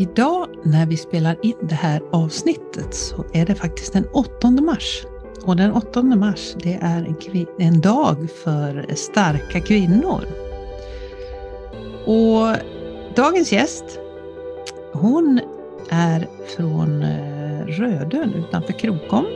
Idag när vi spelar in det här avsnittet så är det faktiskt den 8 mars. Och den 8 mars det är en, en dag för starka kvinnor. Och dagens gäst, hon är från eh, Rödön utanför Krokom.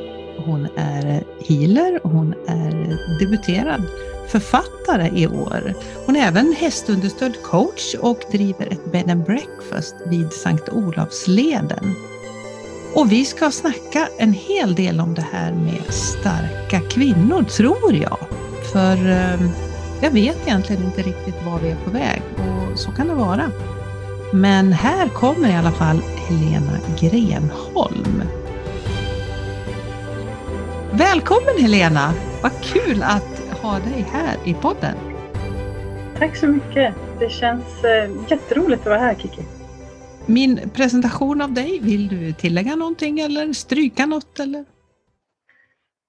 Hon är healer och hon är debuterad författare i år. Hon är även hästunderstödd coach och driver ett bed and breakfast vid Sankt Olavsleden. Och vi ska snacka en hel del om det här med starka kvinnor, tror jag. För ehm, jag vet egentligen inte riktigt var vi är på väg och så kan det vara. Men här kommer i alla fall Helena Grenholm. Välkommen Helena! Vad kul att ha dig här i podden. Tack så mycket. Det känns eh, jätteroligt att vara här Kiki. Min presentation av dig, vill du tillägga någonting eller stryka något? Eller?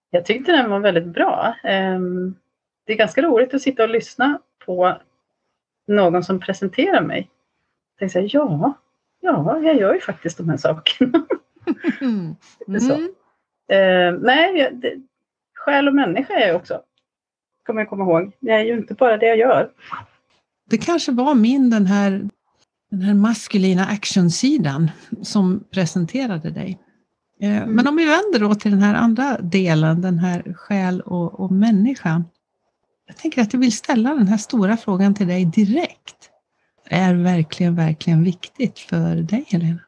Jag tyckte den var väldigt bra. Ehm, det är ganska roligt att sitta och lyssna på någon som presenterar mig. Jag tänkte ja, ja, jag gör ju faktiskt de här sakerna. Mm. så. Uh, nej, det, själ och människa är jag också kommer jag komma ihåg. Det är ju inte bara det jag gör. Det kanske var min den här, den här maskulina actionsidan som presenterade dig. Eh, mm. Men om vi vänder då till den här andra delen, den här själ och, och människa. Jag tänker att jag vill ställa den här stora frågan till dig direkt. Är verkligen, verkligen viktigt för dig, Helena?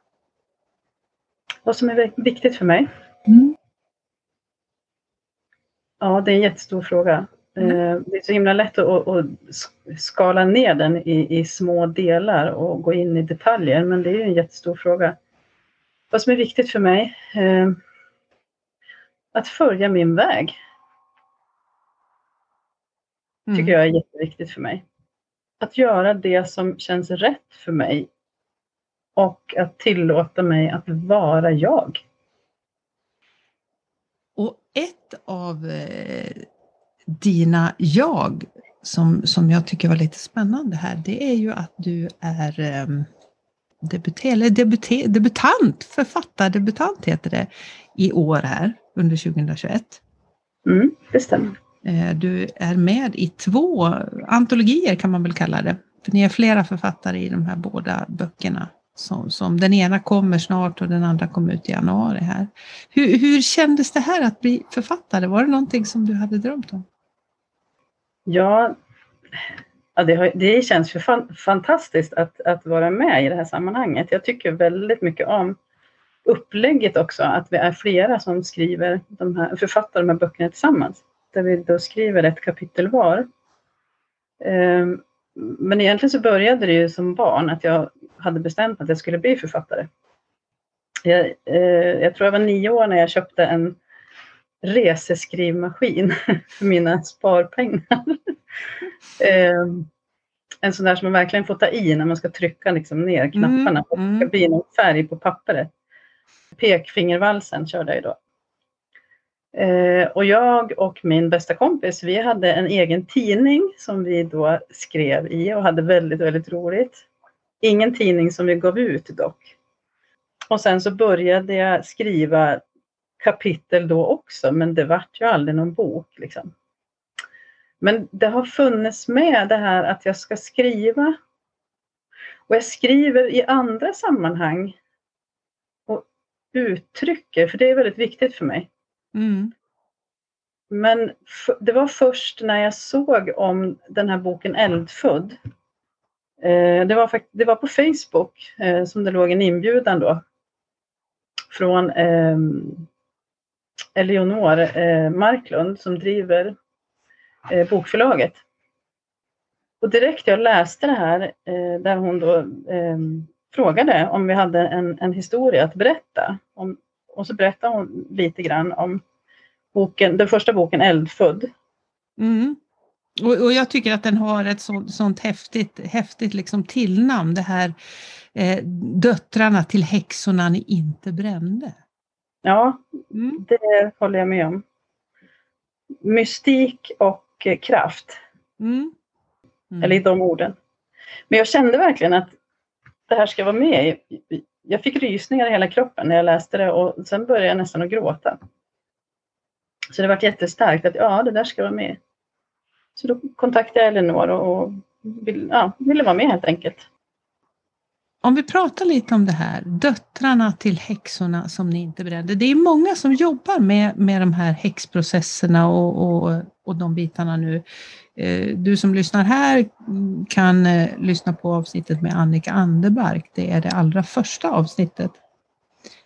Vad som är viktigt för mig? Mm. Ja, det är en jättestor fråga. Mm. Eh, det är så himla lätt att, att skala ner den i, i, små delar och gå in i detaljer, men det är en jättestor fråga. Vad som är viktigt för mig? Eh, att följa min väg. Mm. tycker jag är jätteviktigt för mig. Att göra det som känns rätt för mig och att tillåta mig att vara jag. Och ett av eh, dina jag som, som jag tycker var lite spännande här, det är ju att du är debuter, eller debuter, debutant, författardebutant heter det, i år här under 2021. Mm, det stämmer. Eh, du är med i två antologier kan man väl kalla det. För ni är flera författare i de här båda böckerna. Som, som den ena kommer snart och den andra kommer ut i januari här. Hur, hur kändes det här att bli författare? Var det någonting som du hade drömt om? Ja, ja det, har, det känns ju fan, fantastiskt att, att vara med i det här sammanhanget. Jag tycker väldigt mycket om upplägget också, att vi är flera som skriver de här, författar de här böckerna tillsammans. Där vi då skriver ett kapitel var. Ehm, men egentligen så började det ju som barn att jag hade bestämt att jag skulle bli författare. Jag, eh, jag tror jag var nio år när jag köpte en reseskrivmaskin för mina sparpengar. Ehm, en sån där som man verkligen får ta i när man ska trycka liksom ner knapparna och mm, det ska bli någon färg på pappret. Pekfingervalsen körde jag då. Eh, och jag och min bästa kompis, vi hade en egen tidning som vi då skrev i och hade väldigt, väldigt roligt. Ingen tidning som vi gav ut dock. Och sen så började jag skriva kapitel då också, men det vart ju aldrig någon bok. Liksom. Men det har funnits med det här att jag ska skriva. Och jag skriver i andra sammanhang och uttrycker, för det är väldigt viktigt för mig. Mm. Men det var först när jag såg om den här boken Eldfödd. Eh, det var, det var på Facebook eh, som det låg en inbjudan då. Från ehm, Eleonor eh, Marklund som driver eh, bokförlaget. Och direkt jag läste det här eh, där hon då eh, frågade om vi hade en, en historia att berätta. Om, och så berättade hon lite grann om boken, den första boken Eldfödd. Mm. Och, och, jag tycker att den har ett sånt, sånt häftigt, häftigt liksom tillnamn, det här eh, Döttrarna till häxorna ni inte brände. Ja, mm. det håller jag med om. Mystik och kraft. Mm. Mm. Eller i de orden. Men jag kände verkligen att det här ska vara med jag fick rysningar i hela kroppen när jag läste det och sen började jag nästan att gråta. Så det var jättestarkt att ja, det där ska vara med. Så då kontaktade jag Elinor och vill, ja, ville vara med helt enkelt. Om vi pratar lite om det här, döttrarna till häxorna som ni inte brände. Det är många som jobbar med, med de här häxprocesserna och, och, och de bitarna nu. Eh, du som lyssnar här kan eh, lyssna på avsnittet med Annika Anderbark. Det är det allra första avsnittet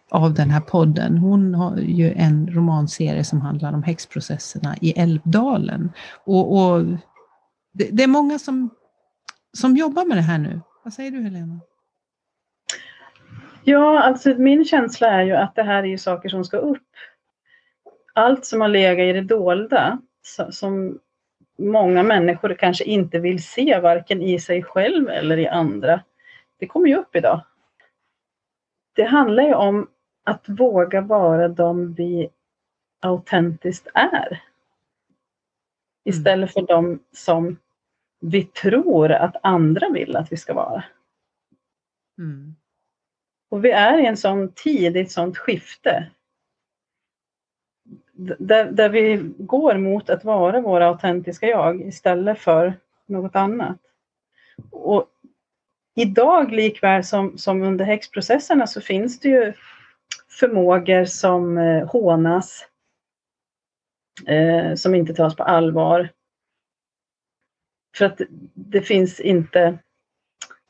av den här podden. Hon har ju en romanserie som handlar om häxprocesserna i Älvdalen. Och, och det, det, är många som, som jobbar med det här nu. Vad säger du Helena? Ja, alltså min känsla är ju att det här är ju saker som ska upp. Allt som har legat i det dolda, som många människor kanske inte vill se, varken i sig själv eller i andra, det kommer ju upp idag. Det handlar ju om att våga vara de vi autentiskt är. Istället för de som vi tror att andra vill att vi ska vara. Mm. Och vi är i en sån tid, i ett sånt skifte. Där, där vi går mot att vara våra autentiska jag istället för något annat. Och idag likväl som, som under häxprocesserna så finns det ju förmågor som eh, hånas, eh, som inte tas på allvar. För att det finns inte,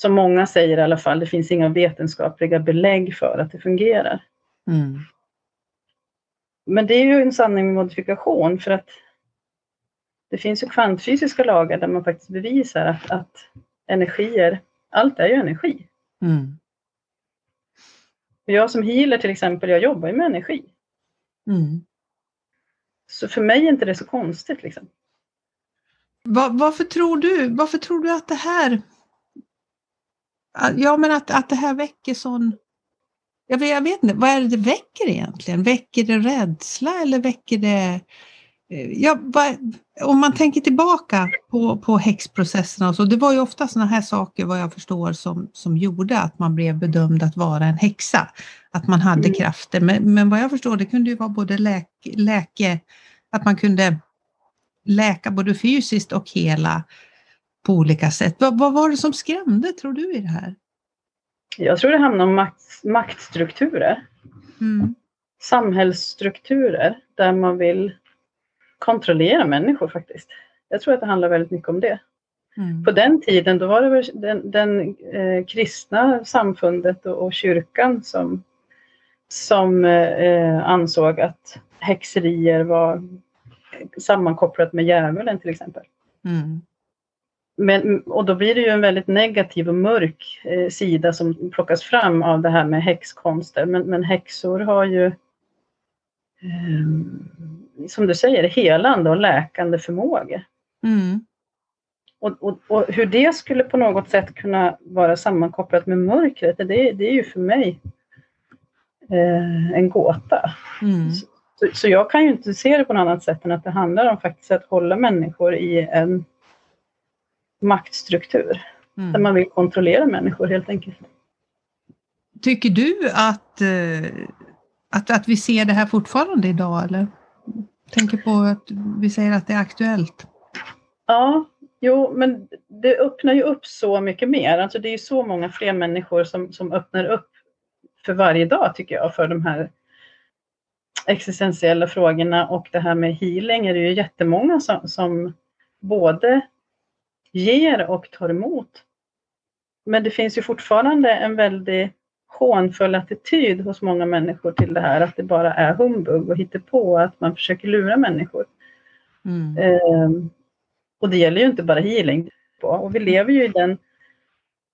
som många säger i alla fall, det finns inga vetenskapliga belägg för att det fungerar. Mm. Men det är ju en sanning med modifikation för att det finns ju kvantfysiska lagar där man faktiskt bevisar att, att energier, allt är ju energi. Mm. Jag som healer till exempel, jag jobbar ju med energi. Mm. Så för mig är inte det så konstigt. Liksom. Var, varför, tror du, varför tror du att det här Ja men att, att det här väcker sån jag vet, jag vet inte, vad är det det väcker egentligen? Väcker det rädsla eller väcker det Eh, ja, om man tänker tillbaka på, på häxprocesserna och så, det var ju ofta sådana här saker vad jag förstår som, som gjorde att man blev bedömd att vara en häxa. Att man hade mm. krafter. Men, men vad jag förstår det kunde ju vara både läk, läke, att man kunde läka både fysiskt och hela på olika sätt. Vad, vad var det som skrämde tror du i det här? Jag tror det handlar om makt, maktstrukturer. Mm. Samhällsstrukturer där man vill kontrollera människor faktiskt. Jag tror att det handlar väldigt mycket om det. Mm. På den tiden då var det väl den, den eh, kristna samfundet och, och, kyrkan som, som eh, ansåg att häxerier var sammankopplat med djävulen till exempel. Mm. Men, och då blir det ju en väldigt negativ och mörk eh, sida som plockas fram av det här med häxkonster. Men, men häxor har ju eh, som du säger, helande och läkande förmåga. Mm. Och, och, och, hur det skulle på något sätt kunna vara sammankopplat med mörkret, det, det är ju för mig eh, en gåta. Mm. Så, så, jag kan ju inte se det på något annat sätt än att det handlar om faktiskt att hålla människor i en maktstruktur. Mm. Där man vill kontrollera människor helt enkelt. Tycker du att, eh, att, att vi ser det här fortfarande idag eller? tänker på att vi säger att det är aktuellt. Ja, jo, men det öppnar ju upp så mycket mer. Alltså det är så många fler människor som, som öppnar upp för varje dag tycker jag för de här existentiella frågorna och det här med healing är det ju jättemånga som, som både ger och tar emot. Men det finns ju fortfarande en väldigt hånfull attityd hos många människor till det här, att det bara är humbug och på att man försöker lura människor. Mm. Eh, och det gäller ju inte bara healing. Och vi lever ju i den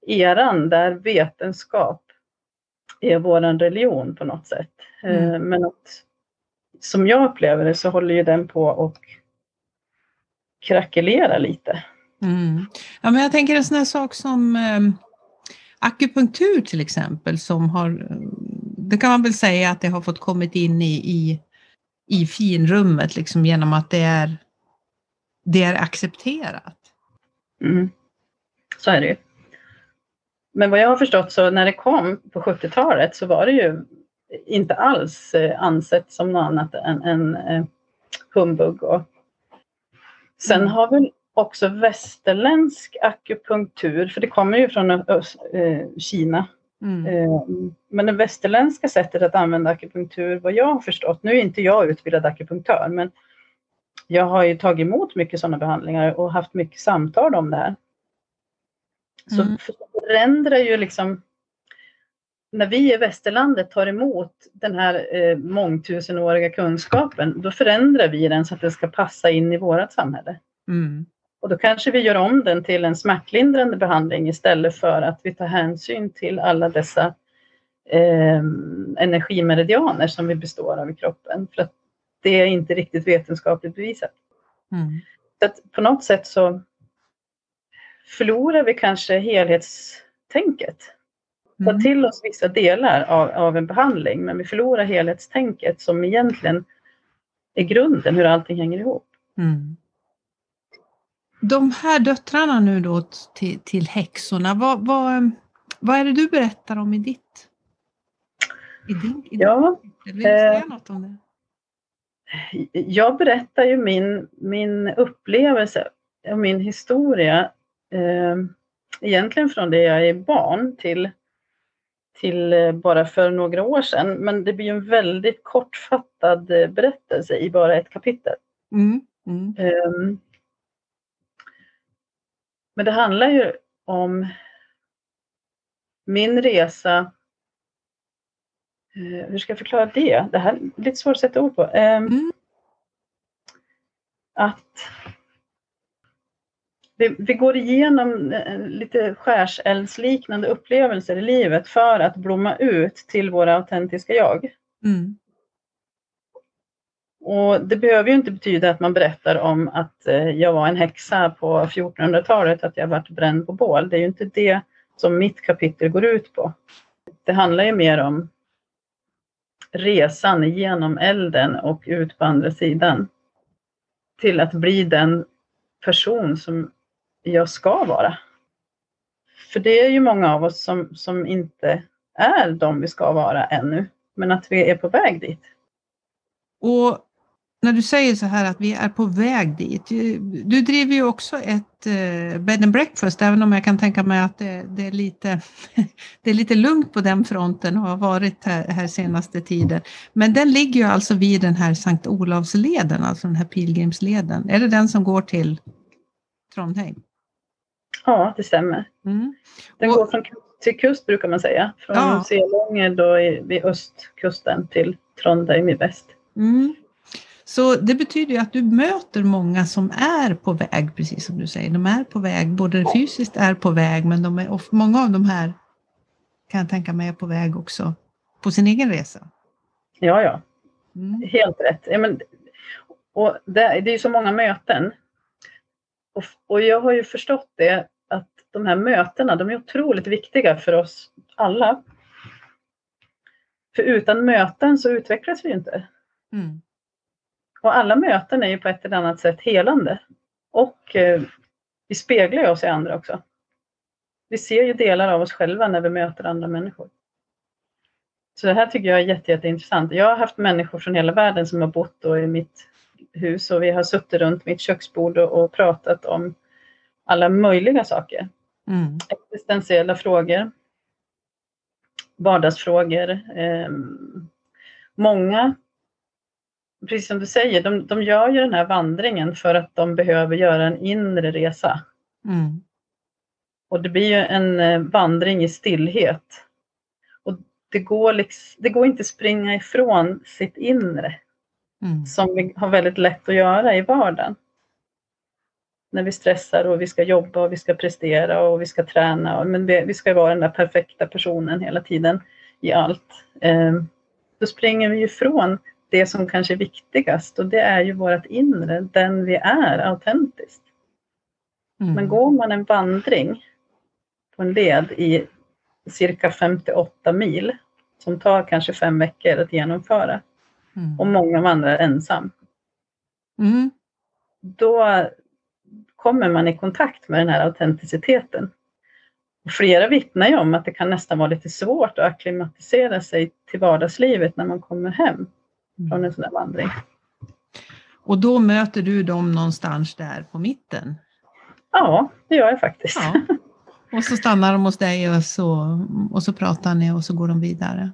eran där vetenskap är våran religion på något sätt. Mm. Eh, men att, som jag upplever det så håller ju den på att krackelera lite. Mm. Ja, men jag tänker en sån här sak som eh akupunktur till exempel som har, det kan man väl säga att det har fått kommit in i, i, i finrummet liksom genom att det är, det är accepterat. Mm. Så är det ju. Men vad jag har förstått så när det kom på 70-talet så var det ju inte alls eh, ansett som något annat än, än eh, humbug. Och sen mm. har väl också västerländsk akupunktur, för det kommer ju från eh, Kina. Mm. Eh, men det västerländska sättet att använda akupunktur, vad jag har förstått, nu är inte jag utbildad akupunktör, men jag har ju tagit emot mycket sådana behandlingar och haft mycket samtal om det här. Så mm. förändrar ju liksom när vi i västerlandet tar emot den här eh, mångtusenåriga kunskapen, då förändrar vi den så att den ska passa in i vårt samhälle. Mm. Och då kanske vi gör om den till en smärtlindrande behandling istället för att vi tar hänsyn till alla dessa eh, energimeridianer som vi består av i kroppen. För att det är inte riktigt vetenskapligt bevisat. Mm. Så att på något sätt så förlorar vi kanske helhetstänket. Mm. Ta till oss vissa delar av, av en behandling men vi förlorar helhetstänket som egentligen är grunden hur allting hänger ihop. Mm. De här döttrarna nu då till, till häxorna, vad, vad, vad är det du berättar om i ditt? I din, i ja, Vill du säga eh, något om det? Jag berättar ju min, min upplevelse och min historia eh, egentligen från det jag är barn till, till eh, bara för några år sedan. Men det blir en väldigt kortfattad eh, berättelse i bara ett kapitel. Mm. Mm. Eh, men det handlar ju om min resa Uh, hur ska jag förklara det? Det här är lite svårt att sätta ord på. Uh, mm. Att vi, vi, går igenom uh, lite skärseldsliknande upplevelser i livet för att blomma ut till våra autentiska jag. Mm. Och det behöver ju inte betyda att man berättar om att eh, jag var en häxa på 1400-talet, att jag varit bränd på bål. Det är ju inte det som mitt kapitel går ut på. Det handlar ju mer om resan genom elden och ut på andra sidan. Till att bli den person som jag ska vara. För det är ju många av oss som, som inte är de vi ska vara ännu, men att vi är på väg dit. Och när du säger så här att vi är på väg dit. Du driver ju också ett eh, bed and breakfast, även om jag kan tänka mig att det, det, är, lite, det är lite lugnt på den fronten och har varit här, här senaste tiden. Men den ligger ju alltså vid den här Sankt Olavsleden, alltså den här pilgrimsleden. Är det den som går till Trondheim? Ja, det stämmer. Mm. Den och, går från kust till kust brukar man säga. Från ja. Selånge då vid östkusten till Trondheim i väst. Mm. Så det betyder ju att du möter många som är på väg, precis som du säger. De är på väg, både fysiskt är på väg, men de är, och många av de här kan jag tänka mig är på väg också på sin egen resa. Ja, ja. Mm. Helt rätt. Ja, men, och det, det är så många möten. Och, och jag har ju förstått det att de här mötena, de är otroligt viktiga för oss alla. För utan möten så utvecklas vi inte. Mm. Och alla möten är ju på ett eller annat sätt helande. Och eh, vi speglar ju oss i andra också. Vi ser ju delar av oss själva när vi möter andra människor. Så det här tycker jag är jätte, jätteintressant. Jag har haft människor från hela världen som har bott i mitt hus och vi har suttit runt mitt köksbord och, och pratat om alla möjliga saker. Mm. Existentiella frågor, vardagsfrågor. Eh, många precis som du säger, de, de gör ju den här vandringen för att de behöver göra en inre resa. Mm. Och det blir ju en eh, vandring i stillhet. Och det går, liksom, det går inte att springa ifrån sitt inre. Mm. Som vi har väldigt lätt att göra i vardagen. När vi stressar och vi ska jobba och vi ska prestera och vi ska träna. Men vi ska vara den där perfekta personen hela tiden i allt. Eh, då springer vi ifrån det som kanske är viktigast och det är ju vårt inre, den vi är autentiskt. Mm. Men går man en vandring på en led i cirka 58 mil som tar kanske fem veckor att genomföra mm. och många vandrar ensam. Mm. Då kommer man i kontakt med den här autenticiteten. Flera vittnar ju om att det kan nästan vara lite svårt att akklimatisera sig till vardagslivet när man kommer hem från en sån där vandring. Och då möter du dem någonstans där på mitten? Ja, det gör jag faktiskt. Ja. Och så stannar de hos dig och så, och så pratar ni och så går de vidare?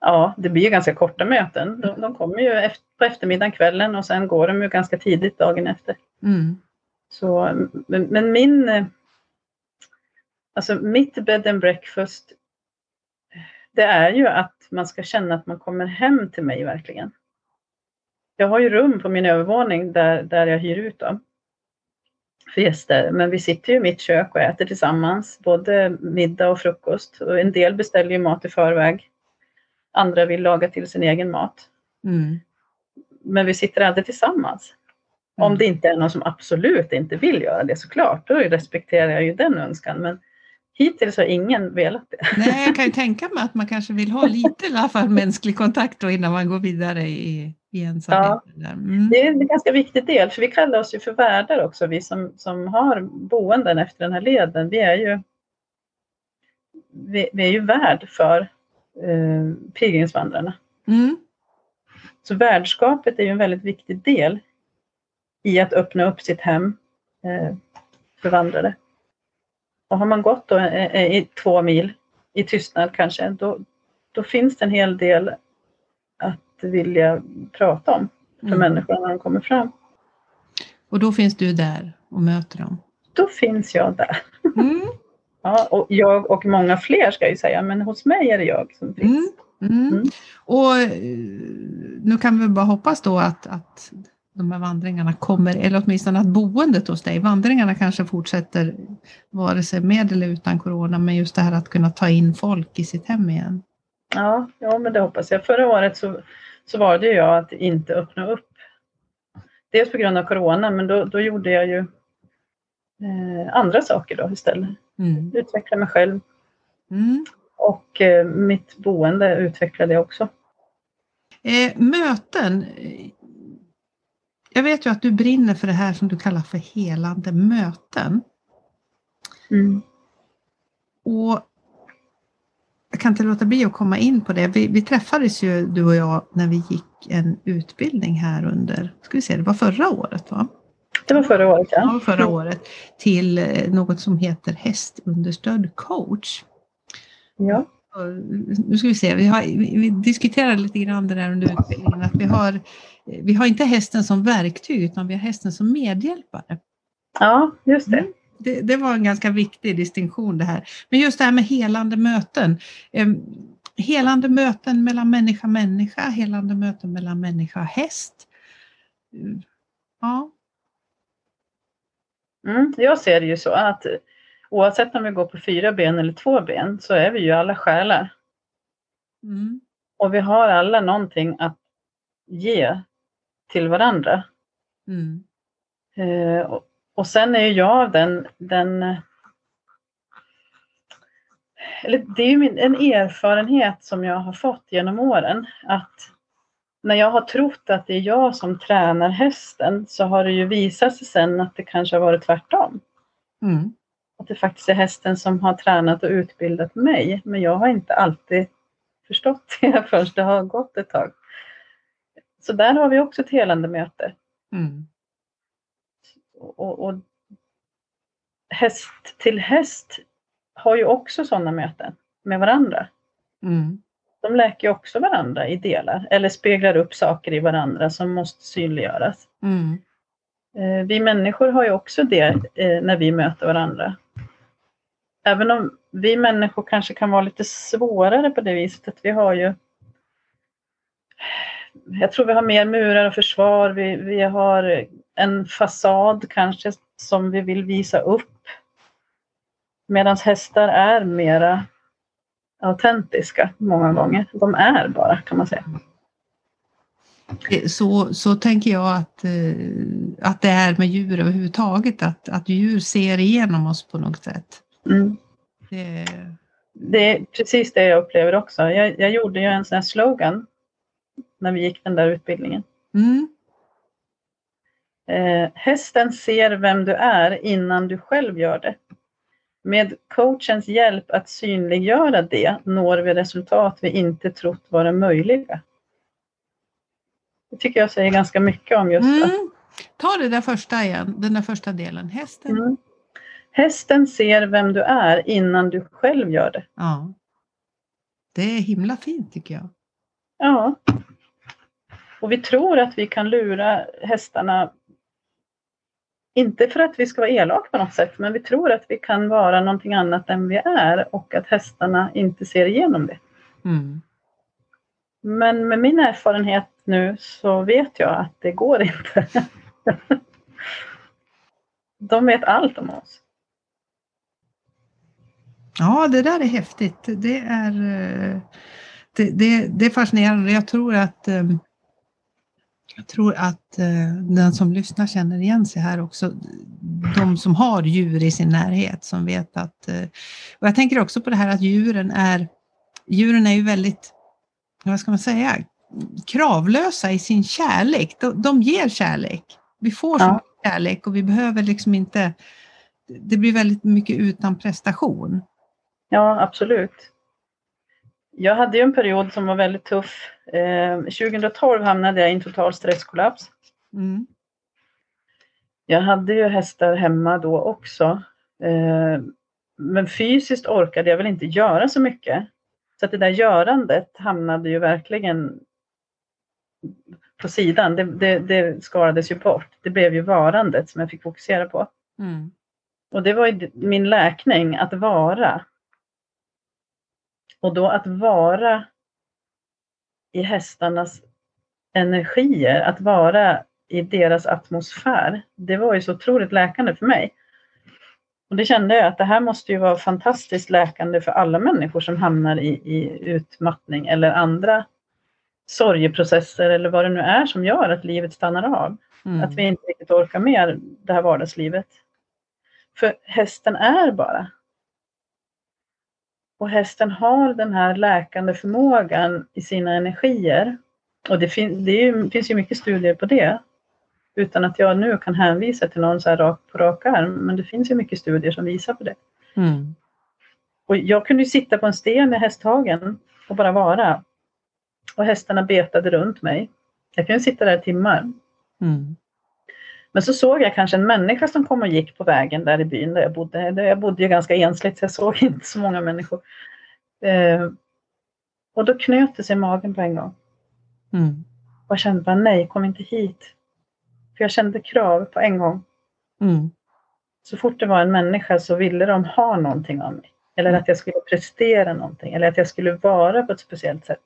Ja, det blir ganska korta möten. De, de kommer ju på eftermiddagen, kvällen och sen går de ju ganska tidigt dagen efter. Mm. Så, men, men, min... Alltså mitt bed and breakfast, det är ju att man ska känna att man kommer hem till mig verkligen. Jag har ju rum på min övervåning där, där jag hyr ut dem för gäster. Men vi sitter ju i mitt kök och äter tillsammans, både middag och frukost. Och en del beställer ju mat i förväg. Andra vill laga till sin egen mat. Mm. Men vi sitter aldrig tillsammans. Mm. Om det inte är någon som absolut inte vill göra det såklart, då respekterar jag ju den önskan. Men hittills har ingen velat det. Nej, jag kan ju tänka mig att man kanske vill ha lite i alla fall mänsklig kontakt då innan man går vidare i, i ensamheten. Ja, mm. Det är en ganska viktig del, för vi kallar oss ju för värdar också, vi som, som har boenden efter den här leden. Vi är ju, vi, vi är ju värd för eh, pilgrimsvandrarna. Mm. Så värdskapet är ju en väldigt viktig del i att öppna upp sitt hem eh, för vandrare. Och har man gått då eh, eh, i två mil i tystnad kanske, då, då finns det en hel del att vilja prata om för mm. människorna när de kommer fram. Och då finns du där och möter dem? Då finns jag där. Mm. ja, och jag och många fler ska jag ju säga, men hos mig är det jag som finns. Mm. mm. mm. Och eh, nu kan vi bara hoppas då att, att de här vandringarna kommer, eller åtminstone att boendet hos dig, vandringarna kanske fortsätter vare sig med eller utan corona, men just det här att kunna ta in folk i sitt hem igen. Ja, ja men det hoppas jag. Förra året så, så var det ju jag att inte öppna upp. Dels på grund av corona, men då, då gjorde jag ju eh, andra saker då istället. Mm. Utveckla mig själv. Mm. Och eh, mitt boende utvecklade jag också. Eh, möten, jag vet ju att du brinner för det här som du kallar för helande möten. Mm. Och jag kan inte låta bli att komma in på det. Vi, vi, träffades ju du och jag när vi gick en utbildning här under, ska vi se, det var förra året va? Det var förra året ja. ja förra året. Till eh, något som heter hästunderstödd coach. Ja. Nu ska vi se, vi, har, vi diskuterade lite grann det där under utbildningen att vi har vi har inte hästen som verktyg utan vi har hästen som medhjälpare. Ja, just det. Mm. Det, det, var en ganska viktig distinktion det här. Men just det här med helande möten. Eh, helande möten mellan människa och människa, helande möten mellan människa och häst. Ja. Mm, jag ser det ju så att oavsett om vi går på fyra ben eller två ben så är vi ju alla själar. Mm. Och vi har alla någonting att ge till varandra. Mm. Eh, och, och, sen är jag den, den eller det är ju en erfarenhet som jag har fått genom åren att när jag har trott att det är jag som tränar hästen så har det ju visat sig sen att det kanske har varit tvärtom. Mm. Att det faktiskt är hästen som har tränat och utbildat mig. Men jag har inte alltid förstått det förrän det har gått ett tag. Så där har vi också ett helande möte. Mm. Och, och, häst till häst har ju också sådana möten med varandra. Mm. De läker också varandra i delar eller speglar upp saker i varandra som måste synliggöras. Mm. Eh, vi människor har ju också det eh, när vi möter varandra. Även om vi människor kanske kan vara lite svårare på det viset att vi har ju jag tror vi har mer murar och försvar. Vi, vi har en fasad kanske som vi vill visa upp. Medan hästar är mera autentiska många gånger. De är bara kan man säga. Eh, så, så tänker jag att, eh, att det är med djur överhuvudtaget, att, att djur ser igenom oss på något sätt. Mm. Det... det... är precis det jag upplever också. Jag, jag gjorde ju en sån här slogan när vi gick den där utbildningen. Mm. Eh, hästen ser vem du är innan du själv gör det. Med coachens hjälp att synliggöra det når vi resultat vi inte trott vara möjliga. Det tycker jag säger ganska mycket om just mm. att... Ta det där första igen, den där första delen, hästen. Mm. Hästen ser vem du är innan du själv gör det. Ja. Det är himla fint tycker jag. Ja. Och vi tror att vi kan lura hästarna, inte för att vi ska vara elaka på något sätt, men vi tror att vi kan vara någonting annat än vi är och att hästarna inte ser igenom det. Mm. Men med min erfarenhet nu så vet jag att det går inte. De vet allt om oss. Ja, det där är häftigt. Det är, eh, det, det, det är fascinerande. Jag tror att eh, jag tror att eh, den som lyssnar känner igen sig här också. De som har djur i sin närhet som vet att... Och jag tänker också på det här att djuren är, djuren är ju väldigt, vad ska man säga, kravlösa i sin kärlek. De, de ger kärlek. Vi får ja. kärlek och vi behöver liksom inte... Det blir väldigt mycket utan prestation. Ja, absolut. Jag hade ju en period som var väldigt tuff. Eh, 2012 hamnade jag i en total stresskollaps. Mm. Jag hade ju hästar hemma då också. Eh, men fysiskt orkade jag väl inte göra så mycket. Så att det där görandet hamnade ju verkligen på sidan. Det, det, det skalades ju bort. Det blev ju varandet som jag fick fokusera på. Mm. Och det var min läkning, att vara. Och då att vara i hästarnas energier, att vara i deras atmosfär, det var ju så otroligt läkande för mig. Och det kände jag att det här måste ju vara fantastiskt läkande för alla människor som hamnar i, i utmattning eller andra sorgeprocesser eller vad det nu är som gör att livet stannar av. Mm. Att vi inte riktigt orkar med det här vardagslivet. För hästen är bara. Och hästen har den här läkande förmågan i sina energier. Och det, fin det ju, finns ju mycket studier på det. Utan att jag nu kan hänvisa till någon så här rak, på rak arm. Men det finns ju mycket studier som visar på det. Mm. Och jag kunde ju sitta på en sten i hästhagen och bara vara. Och hästarna betade runt mig. Jag kunde sitta där i timmar. Mm. Men så såg jag kanske en människa som kom och gick på vägen där i byn där jag bodde. Jag bodde ju ganska ensligt så jag såg inte så många människor. Eh, och då knöt det sig i magen på en gång. Mm. Och jag kände bara nej, kom inte hit. För jag kände krav på en gång. Mm. Så fort det var en människa så ville de ha någonting av mig. Eller att jag skulle prestera någonting. Eller att jag skulle vara på ett speciellt sätt.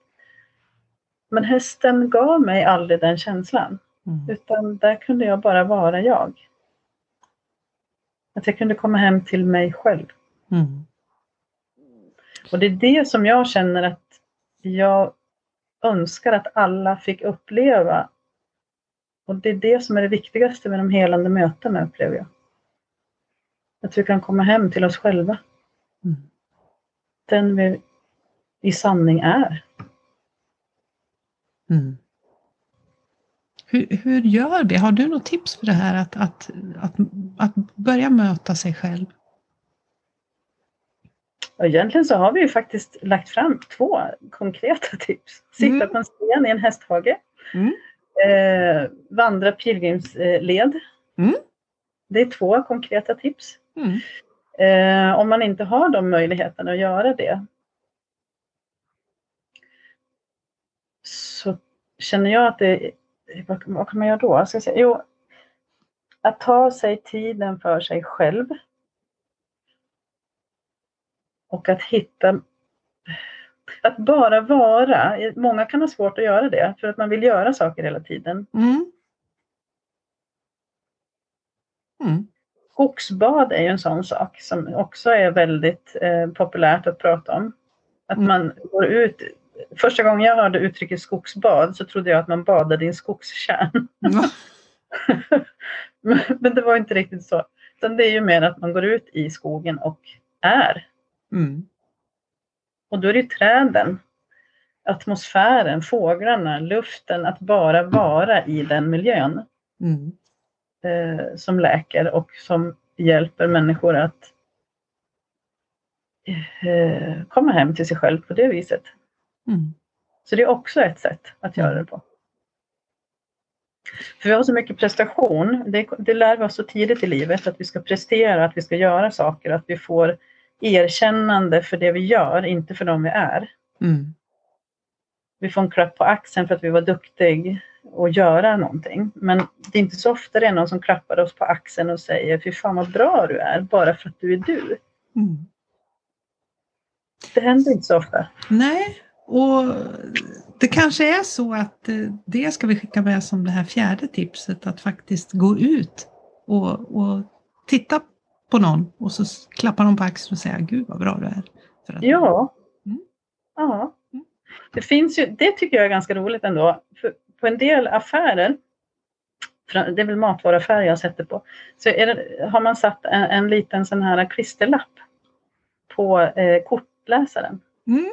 Men hästen gav mig aldrig den känslan. Mm. Utan där kunde jag bara vara jag. Att jag kunde komma hem till mig själv. Mm. Och det är det som jag känner att jag önskar att alla fick uppleva. Och det är det som är det viktigaste med de helande mötena upplever jag. Att vi kan komma hem till oss själva. Mm. Den vi i sanning är. Mm. Hur, hur gör vi? Har du något tips för det här att, att, att, att börja möta sig själv? Egentligen så har vi ju faktiskt lagt fram två konkreta tips. Sitta mm. på en sten i en hästhage. Mm. Eh, vandra pilgrimsled. Mm. Det är två konkreta tips. Mm. Eh, om man inte har de möjligheterna att göra det. Så känner jag att det vad, kan man göra då? Ska säga? Jo, att ta sig tiden för sig själv. Och att hitta att bara vara. Många kan ha svårt att göra det för att man vill göra saker hela tiden. Mm. Mm. Skogsbad är ju en sån sak som också är väldigt eh, populärt att prata om. Att mm. man går ut första gången jag hörde uttrycket skogsbad så trodde jag att man badade i en skogskärn. Mm. men, det var inte riktigt så. Utan det är ju mer att man går ut i skogen och är. Mm. Och då är det träden, atmosfären, fåglarna, luften, att bara vara i den miljön. Mm. Eh, som läker och som hjälper människor att eh, komma hem till sig själv på det viset. Mm. Så det är också ett sätt att göra det på. För vi har så mycket prestation, det, det lär vi oss så tidigt i livet, att vi ska prestera, att vi ska göra saker, att vi får erkännande för det vi gör, inte för de vi är. Mm. Vi får en klapp på axeln för att vi var duktig att göra någonting. Men det är inte så ofta det är någon som klappar oss på axeln och säger fy fan vad bra du är, bara för att du är du. Mm. Det händer inte så ofta. Nej, och det kanske är så att eh, det ska vi skicka med som det här fjärde tipset, att faktiskt gå ut och, och titta på någon och så klappar de på axeln och säger Gud vad bra du är. För att... Ja. Mm. ja. Mm. Det finns ju, det tycker jag är ganska roligt ändå. För på en del affärer, det är väl matvaruaffärer jag sätter på, så det, har man satt en, en, liten sån här klisterlapp på eh, kortläsaren. Mm.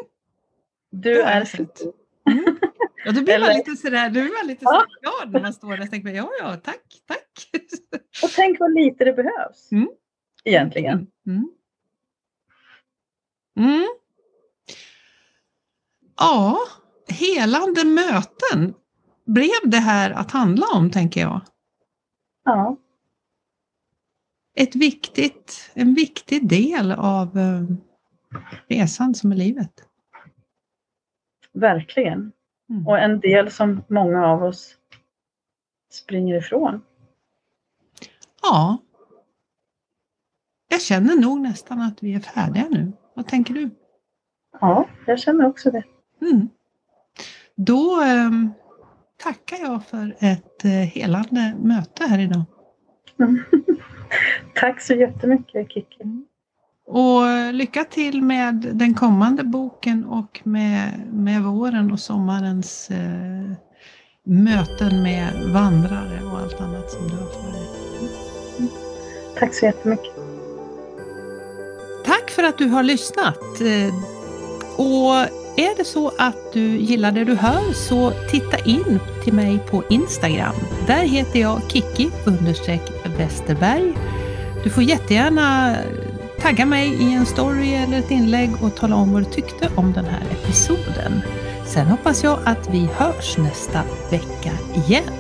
Du är fint. Mm. Ja, då blir Eller... man lite sådär, då blir man lite ja. glad när man står där och tänker ja, ja, tack, tack. Och tänk vad lite det behövs. Mm. Egentligen. Mm. Mm. Ja, helande möten blev det här att handla om, tänker jag. Ja. Ett viktigt, en viktig del av eh, resan som är livet. Verkligen. Mm. Och en del som många av oss springer ifrån. Ja. Jag känner nog nästan att vi är färdiga nu. Vad tänker du? Ja, jag känner också det. Mm. Då eh, tackar jag för ett eh, helande möte här idag. Mm. Tack så jättemycket Kiki. Och lycka till med den kommande boken och med, med våren och sommarens eh, möten med vandrare och allt annat som du har för dig. Mm. Tack så jättemycket. Tack för att du har lyssnat. Eh, och är det så att du gillar det du hör så titta in till mig på Instagram. Där heter jag Kiki Westerberg. Du får jättegärna tagga mig i en story eller ett inlägg och tala om vad du tyckte om den här episoden. Sen hoppas jag att vi hörs nästa vecka igen.